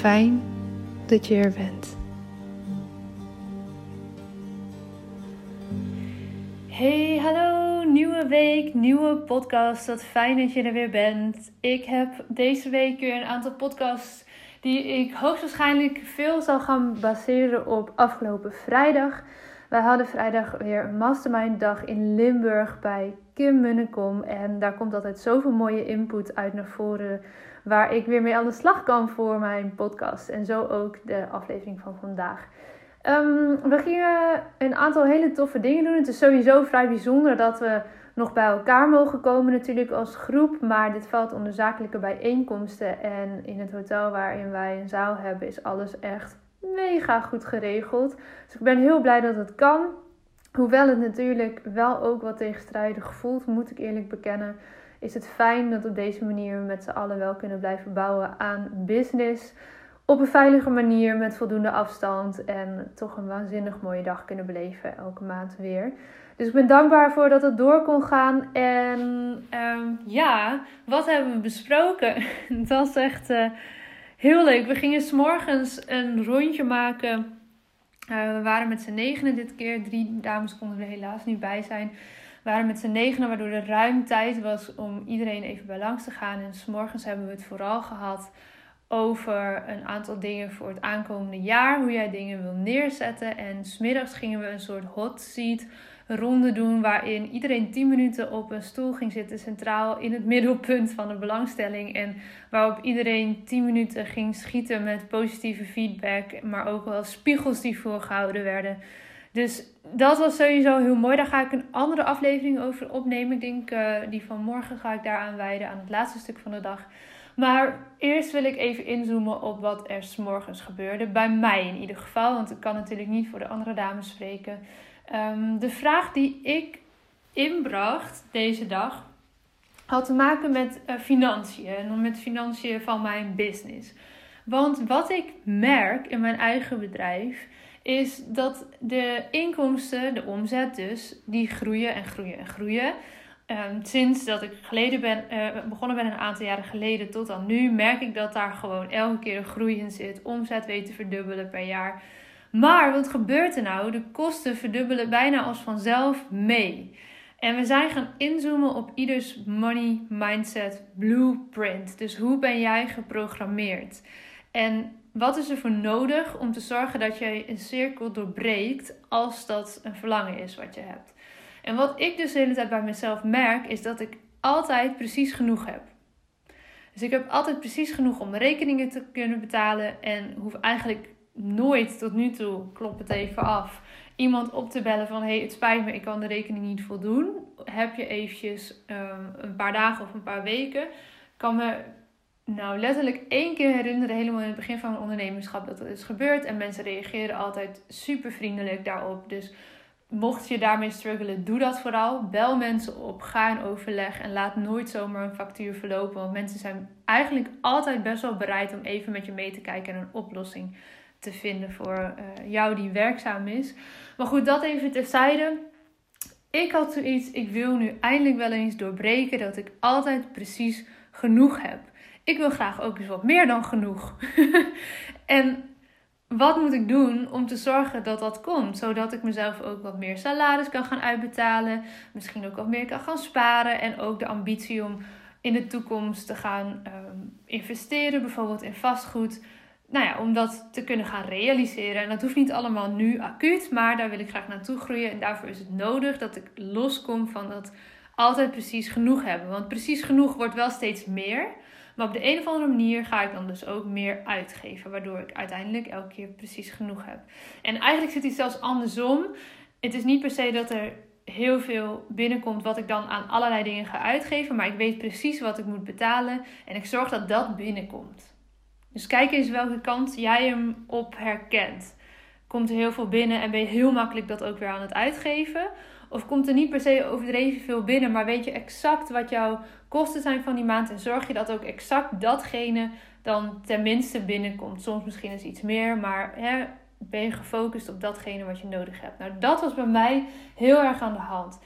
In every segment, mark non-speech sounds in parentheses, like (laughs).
Fijn dat je er bent. Hey, hallo, nieuwe week, nieuwe podcast. Wat fijn dat je er weer bent. Ik heb deze week weer een aantal podcasts die ik hoogstwaarschijnlijk veel zal gaan baseren op afgelopen vrijdag. Wij hadden vrijdag weer een mastermind dag in Limburg bij Kim Munnekom. En daar komt altijd zoveel mooie input uit naar voren. Waar ik weer mee aan de slag kan voor mijn podcast. En zo ook de aflevering van vandaag. Um, we gingen een aantal hele toffe dingen doen. Het is sowieso vrij bijzonder dat we nog bij elkaar mogen komen natuurlijk als groep. Maar dit valt onder zakelijke bijeenkomsten. En in het hotel waarin wij een zaal hebben is alles echt mega goed geregeld. Dus ik ben heel blij dat het kan. Hoewel het natuurlijk wel ook wat tegenstrijdig voelt, moet ik eerlijk bekennen, is het fijn dat op deze manier we met z'n allen wel kunnen blijven bouwen aan business. Op een veilige manier, met voldoende afstand en toch een waanzinnig mooie dag kunnen beleven elke maand weer. Dus ik ben dankbaar voor dat het door kon gaan. En um, ja, wat hebben we besproken? (laughs) Dat was echt. Uh, Heel leuk. We gingen s'morgens een rondje maken. Uh, we waren met z'n negenen dit keer. Drie dames konden er helaas niet bij zijn. Waren met z'n negenen, waardoor er ruim tijd was om iedereen even bij langs te gaan. En s'morgens hebben we het vooral gehad over een aantal dingen voor het aankomende jaar. Hoe jij dingen wil neerzetten. En smiddags gingen we een soort hot seat ronde doen waarin iedereen 10 minuten op een stoel ging zitten, centraal in het middelpunt van de belangstelling. En waarop iedereen 10 minuten ging schieten met positieve feedback, maar ook wel spiegels die voorgehouden werden. Dus dat was sowieso heel mooi. Daar ga ik een andere aflevering over opnemen. Ik denk uh, die van morgen ga ik daaraan wijden, aan het laatste stuk van de dag. Maar eerst wil ik even inzoomen op wat er s morgens gebeurde. Bij mij in ieder geval, want ik kan natuurlijk niet voor de andere dames spreken. Um, de vraag die ik inbracht deze dag had te maken met uh, financiën en met financiën van mijn business. Want wat ik merk in mijn eigen bedrijf is dat de inkomsten, de omzet dus, die groeien en groeien en groeien. Um, sinds dat ik geleden ben, uh, begonnen ben een aantal jaren geleden tot aan nu, merk ik dat daar gewoon elke keer een groei in zit. Omzet weet te verdubbelen per jaar. Maar wat gebeurt er nou? De kosten verdubbelen bijna als vanzelf mee. En we zijn gaan inzoomen op ieders money mindset blueprint. Dus hoe ben jij geprogrammeerd? En wat is er voor nodig om te zorgen dat jij een cirkel doorbreekt als dat een verlangen is wat je hebt? En wat ik dus de hele tijd bij mezelf merk, is dat ik altijd precies genoeg heb. Dus ik heb altijd precies genoeg om mijn rekeningen te kunnen betalen en hoef eigenlijk nooit tot nu toe, klop het even af, iemand op te bellen van hey, het spijt me, ik kan de rekening niet voldoen. Heb je eventjes um, een paar dagen of een paar weken? kan me nou letterlijk één keer herinneren, helemaal in het begin van mijn ondernemerschap, dat dat is gebeurd. En mensen reageren altijd super vriendelijk daarop. Dus mocht je daarmee struggelen, doe dat vooral. Bel mensen op, ga in overleg en laat nooit zomaar een factuur verlopen. Want mensen zijn eigenlijk altijd best wel bereid om even met je mee te kijken en een oplossing te vinden voor uh, jou die werkzaam is. Maar goed, dat even terzijde. Ik had zoiets, ik wil nu eindelijk wel eens doorbreken dat ik altijd precies genoeg heb. Ik wil graag ook eens wat meer dan genoeg. (laughs) en wat moet ik doen om te zorgen dat dat komt? Zodat ik mezelf ook wat meer salaris kan gaan uitbetalen. Misschien ook wat meer kan gaan sparen. En ook de ambitie om in de toekomst te gaan ehm, investeren, bijvoorbeeld in vastgoed. Nou ja, om dat te kunnen gaan realiseren. En dat hoeft niet allemaal nu acuut, maar daar wil ik graag naartoe groeien. En daarvoor is het nodig dat ik loskom van dat altijd precies genoeg hebben. Want precies genoeg wordt wel steeds meer. Maar op de een of andere manier ga ik dan dus ook meer uitgeven. Waardoor ik uiteindelijk elke keer precies genoeg heb. En eigenlijk zit hij zelfs andersom. Het is niet per se dat er heel veel binnenkomt wat ik dan aan allerlei dingen ga uitgeven. Maar ik weet precies wat ik moet betalen. En ik zorg dat dat binnenkomt. Dus kijk eens welke kant jij hem op herkent. Komt er heel veel binnen en ben je heel makkelijk dat ook weer aan het uitgeven? Of komt er niet per se overdreven veel binnen, maar weet je exact wat jouw kosten zijn van die maand en zorg je dat ook exact datgene dan tenminste binnenkomt. Soms misschien eens iets meer, maar hè, ben je gefocust op datgene wat je nodig hebt. Nou, dat was bij mij heel erg aan de hand.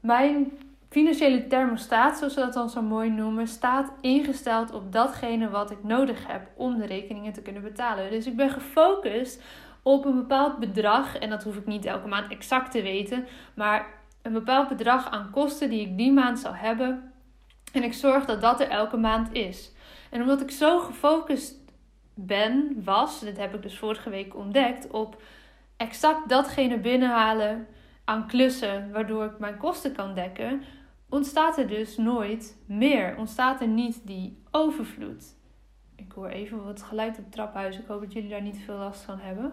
Mijn financiële thermostaat, zoals ze dat dan zo mooi noemen, staat ingesteld op datgene wat ik nodig heb om de rekeningen te kunnen betalen. Dus ik ben gefocust op een bepaald bedrag, en dat hoef ik niet elke maand exact te weten, maar een bepaald bedrag aan kosten die ik die maand zal hebben. En ik zorg dat dat er elke maand is. En omdat ik zo gefocust ben, was, dit heb ik dus vorige week ontdekt, op exact datgene binnenhalen aan klussen waardoor ik mijn kosten kan dekken, ontstaat er dus nooit meer. Ontstaat er niet die overvloed. Ik hoor even wat geluid op het traphuis. Ik hoop dat jullie daar niet veel last van hebben.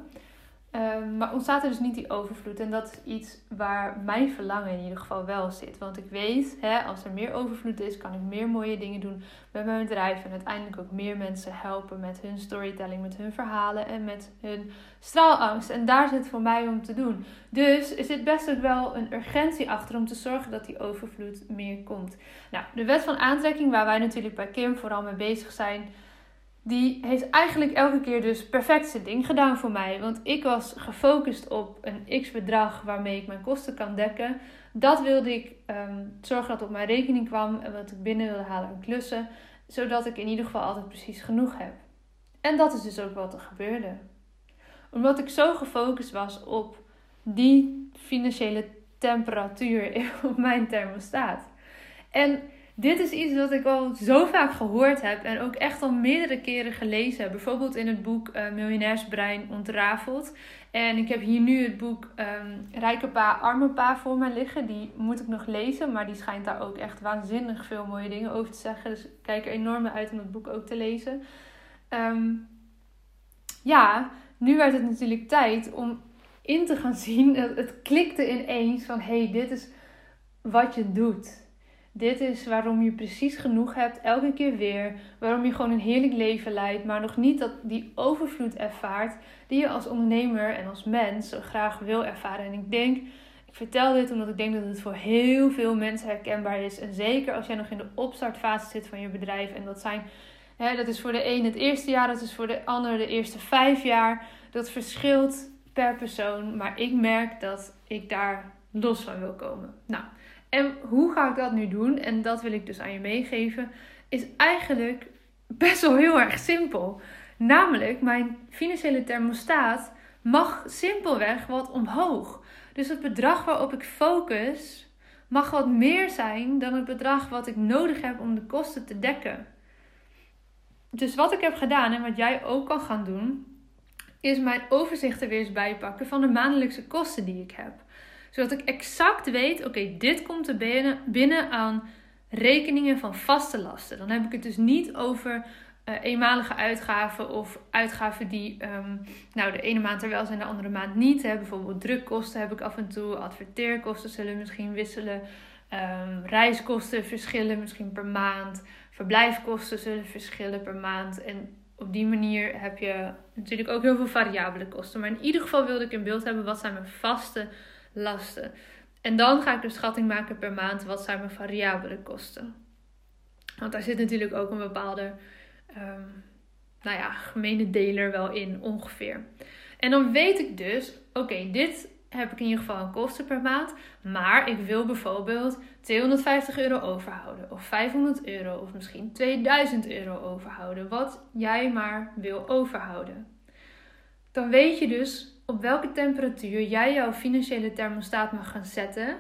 Ehm, maar ontstaat er dus niet die overvloed. En dat is iets waar mijn verlangen in ieder geval wel zit. Want ik weet, hè, als er meer overvloed is, kan ik meer mooie dingen doen met mijn bedrijf. En uiteindelijk ook meer mensen helpen met hun storytelling, met hun verhalen en met hun straalangst. En daar zit voor mij om te doen. Dus er zit best ook wel een urgentie achter om te zorgen dat die overvloed meer komt. Nou, de wet van aantrekking, waar wij natuurlijk bij Kim vooral mee bezig zijn die heeft eigenlijk elke keer dus perfect zijn ding gedaan voor mij. Want ik was gefocust op een x bedrag waarmee ik mijn kosten kan dekken. Dat wilde ik um, zorgen dat op mijn rekening kwam en wat ik binnen wilde halen aan klussen. Zodat ik in ieder geval altijd precies genoeg heb. En dat is dus ook wat er gebeurde. Omdat ik zo gefocust was op die financiële temperatuur (laughs) op mijn thermostaat. En dit is iets dat ik al zo vaak gehoord heb en ook echt al meerdere keren gelezen heb. Bijvoorbeeld in het boek uh, Miljonairsbrein ontrafeld. En ik heb hier nu het boek um, Rijke Pa, Arme Pa voor mij liggen. Die moet ik nog lezen, maar die schijnt daar ook echt waanzinnig veel mooie dingen over te zeggen. Dus ik kijk er enorm uit om het boek ook te lezen. Um, ja, nu werd het natuurlijk tijd om in te gaan zien. Het klikte ineens van, hé, hey, dit is wat je doet. Dit is waarom je precies genoeg hebt, elke keer weer. Waarom je gewoon een heerlijk leven leidt, maar nog niet dat die overvloed ervaart die je als ondernemer en als mens zo graag wil ervaren. En ik denk, ik vertel dit omdat ik denk dat het voor heel veel mensen herkenbaar is. En zeker als jij nog in de opstartfase zit van je bedrijf. En dat zijn, hè, dat is voor de een het eerste jaar, dat is voor de ander de eerste vijf jaar. Dat verschilt per persoon, maar ik merk dat ik daar los van wil komen. Nou. En hoe ga ik dat nu doen? En dat wil ik dus aan je meegeven. Is eigenlijk best wel heel erg simpel. Namelijk, mijn financiële thermostaat mag simpelweg wat omhoog. Dus het bedrag waarop ik focus mag wat meer zijn dan het bedrag wat ik nodig heb om de kosten te dekken. Dus wat ik heb gedaan en wat jij ook kan gaan doen, is mijn overzicht er weer eens bijpakken van de maandelijkse kosten die ik heb. Zodat ik exact weet, oké, dit komt er binnen, binnen aan rekeningen van vaste lasten. Dan heb ik het dus niet over uh, eenmalige uitgaven of uitgaven die um, nou, de ene maand er wel zijn, de andere maand niet. Hè. Bijvoorbeeld drukkosten heb ik af en toe, adverteerkosten zullen misschien wisselen, um, reiskosten verschillen misschien per maand, verblijfkosten zullen verschillen per maand. En op die manier heb je natuurlijk ook heel veel variabele kosten. Maar in ieder geval wilde ik in beeld hebben wat zijn mijn vaste lasten. En dan ga ik de schatting maken per maand wat zijn mijn variabele kosten. Want daar zit natuurlijk ook een bepaalde um, nou ja, gemene deler wel in ongeveer. En dan weet ik dus, oké, dit heb ik in ieder geval een kosten per maand. Maar ik wil bijvoorbeeld 250 euro overhouden. Of 500 euro. Of misschien 2000 euro overhouden. Wat jij maar wil overhouden. Dan weet je dus op welke temperatuur jij jouw financiële thermostaat mag gaan zetten.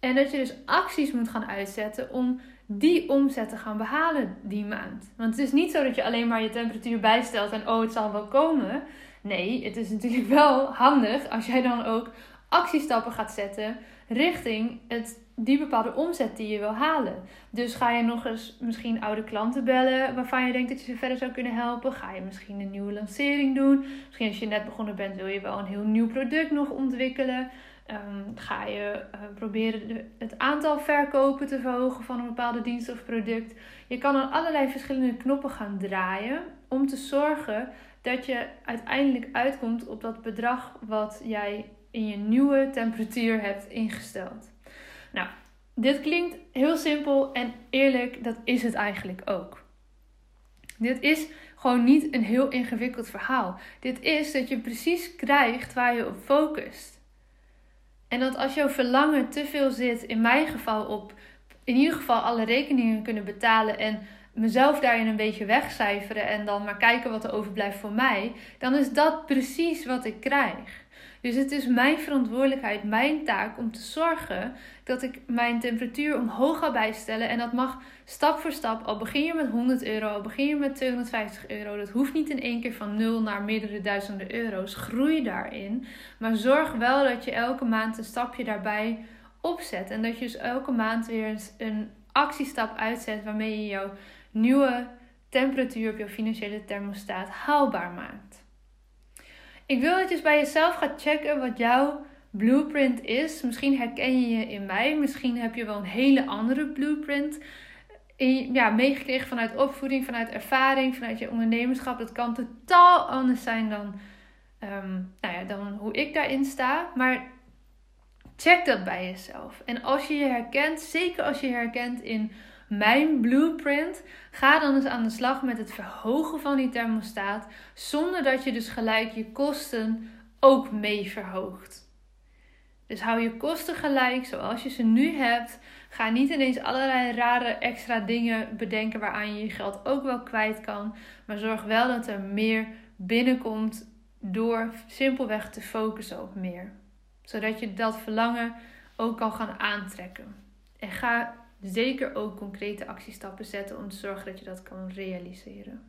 En dat je dus acties moet gaan uitzetten om die omzet te gaan behalen die maand. Want het is niet zo dat je alleen maar je temperatuur bijstelt en oh, het zal wel komen. Nee, het is natuurlijk (laughs) wel handig als jij dan ook actiestappen gaat zetten richting het, die bepaalde omzet die je wil halen. Dus ga je nog eens misschien oude klanten bellen waarvan je denkt dat je ze verder zou kunnen helpen. Ga je misschien een nieuwe lancering doen. Misschien als je net begonnen bent wil je wel een heel nieuw product nog ontwikkelen. Um, ga je uh, proberen het aantal verkopen te verhogen van een bepaalde dienst of product. Je kan aan allerlei verschillende knoppen gaan draaien om te zorgen dat je uiteindelijk uitkomt op dat bedrag wat jij in je nieuwe temperatuur hebt ingesteld. Nou, dit klinkt heel simpel en eerlijk, dat is het eigenlijk ook. Dit is gewoon niet een heel ingewikkeld verhaal. Dit is dat je precies krijgt waar je op focust. En dat als jouw verlangen te veel zit, in mijn geval op in ieder geval alle rekeningen kunnen betalen en mezelf daarin een beetje wegcijferen en dan maar kijken wat er overblijft voor mij, dan is dat precies wat ik krijg. Dus het is mijn verantwoordelijkheid, mijn taak om te zorgen dat ik mijn temperatuur omhoog ga bijstellen. En dat mag stap voor stap. Al begin je met 100 euro, al begin je met 250 euro. Dat hoeft niet in één keer van nul naar meerdere duizenden euro's. Groei daarin. Maar zorg wel dat je elke maand een stapje daarbij opzet. En dat je dus elke maand weer een actiestap uitzet waarmee je jouw nieuwe temperatuur op jouw financiële thermostaat haalbaar maakt. Ik wil dat je bij jezelf gaat checken wat jouw blueprint is. Misschien herken je je in mij. Misschien heb je wel een hele andere blueprint. Ja, meegekregen vanuit opvoeding, vanuit ervaring, vanuit je ondernemerschap. Dat kan totaal anders zijn dan, um, nou ja, dan hoe ik daarin sta. Maar check dat bij jezelf. En als je je herkent, zeker als je je herkent in mijn blueprint. Ga dan eens aan de slag met het verhogen van die thermostaat, zonder dat je dus gelijk je kosten ook mee verhoogt. Dus hou je kosten gelijk zoals je ze nu hebt. Ga niet ineens allerlei rare extra dingen bedenken waaraan je je geld ook wel kwijt kan. Maar zorg wel dat er meer binnenkomt door simpelweg te focussen op meer. Zodat je dat verlangen ook kan gaan aantrekken. En ga zeker ook concrete actiestappen zetten om te zorgen dat je dat kan realiseren.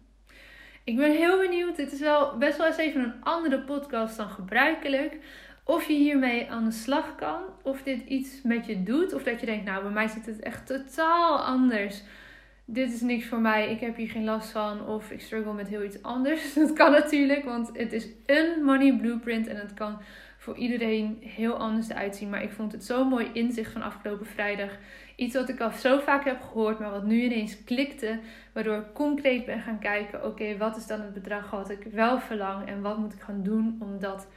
Ik ben heel benieuwd. Dit is wel best wel eens even een andere podcast dan gebruikelijk. Of je hiermee aan de slag kan, of dit iets met je doet, of dat je denkt, nou bij mij zit het echt totaal anders. Dit is niks voor mij, ik heb hier geen last van, of ik struggle met heel iets anders. (laughs) Dat kan natuurlijk, want het is een money blueprint en het kan voor iedereen heel anders eruit zien. Maar ik vond het zo'n mooi inzicht van afgelopen vrijdag Iets wat ik al zo vaak heb gehoord, maar wat nu ineens klikte. Waardoor ik concreet ben gaan kijken: oké, wat is dan het bedrag wat ik wel verlang en wat moet ik gaan doen om dat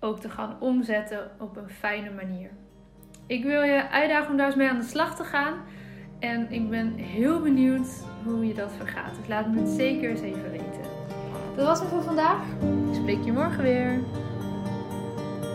ook te gaan omzetten op een fijne manier. Ik wil je uitdagen om daar eens mee aan de slag te gaan. En ik ben heel benieuwd hoe je dat vergaat. Dus laat me het zeker eens even weten. Dat was het voor vandaag. Ik spreek je morgen weer.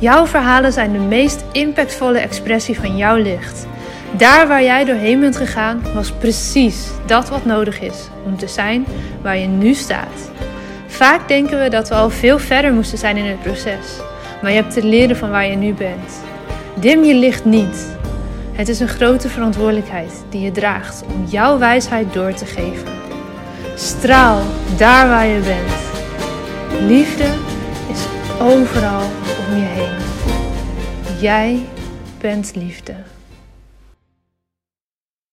Jouw verhalen zijn de meest impactvolle expressie van jouw licht. Daar waar jij doorheen bent gegaan, was precies dat wat nodig is om te zijn waar je nu staat. Vaak denken we dat we al veel verder moesten zijn in het proces, maar je hebt te leren van waar je nu bent. Dim je licht niet. Het is een grote verantwoordelijkheid die je draagt om jouw wijsheid door te geven. Straal daar waar je bent. Liefde is overal Jij bent liefde.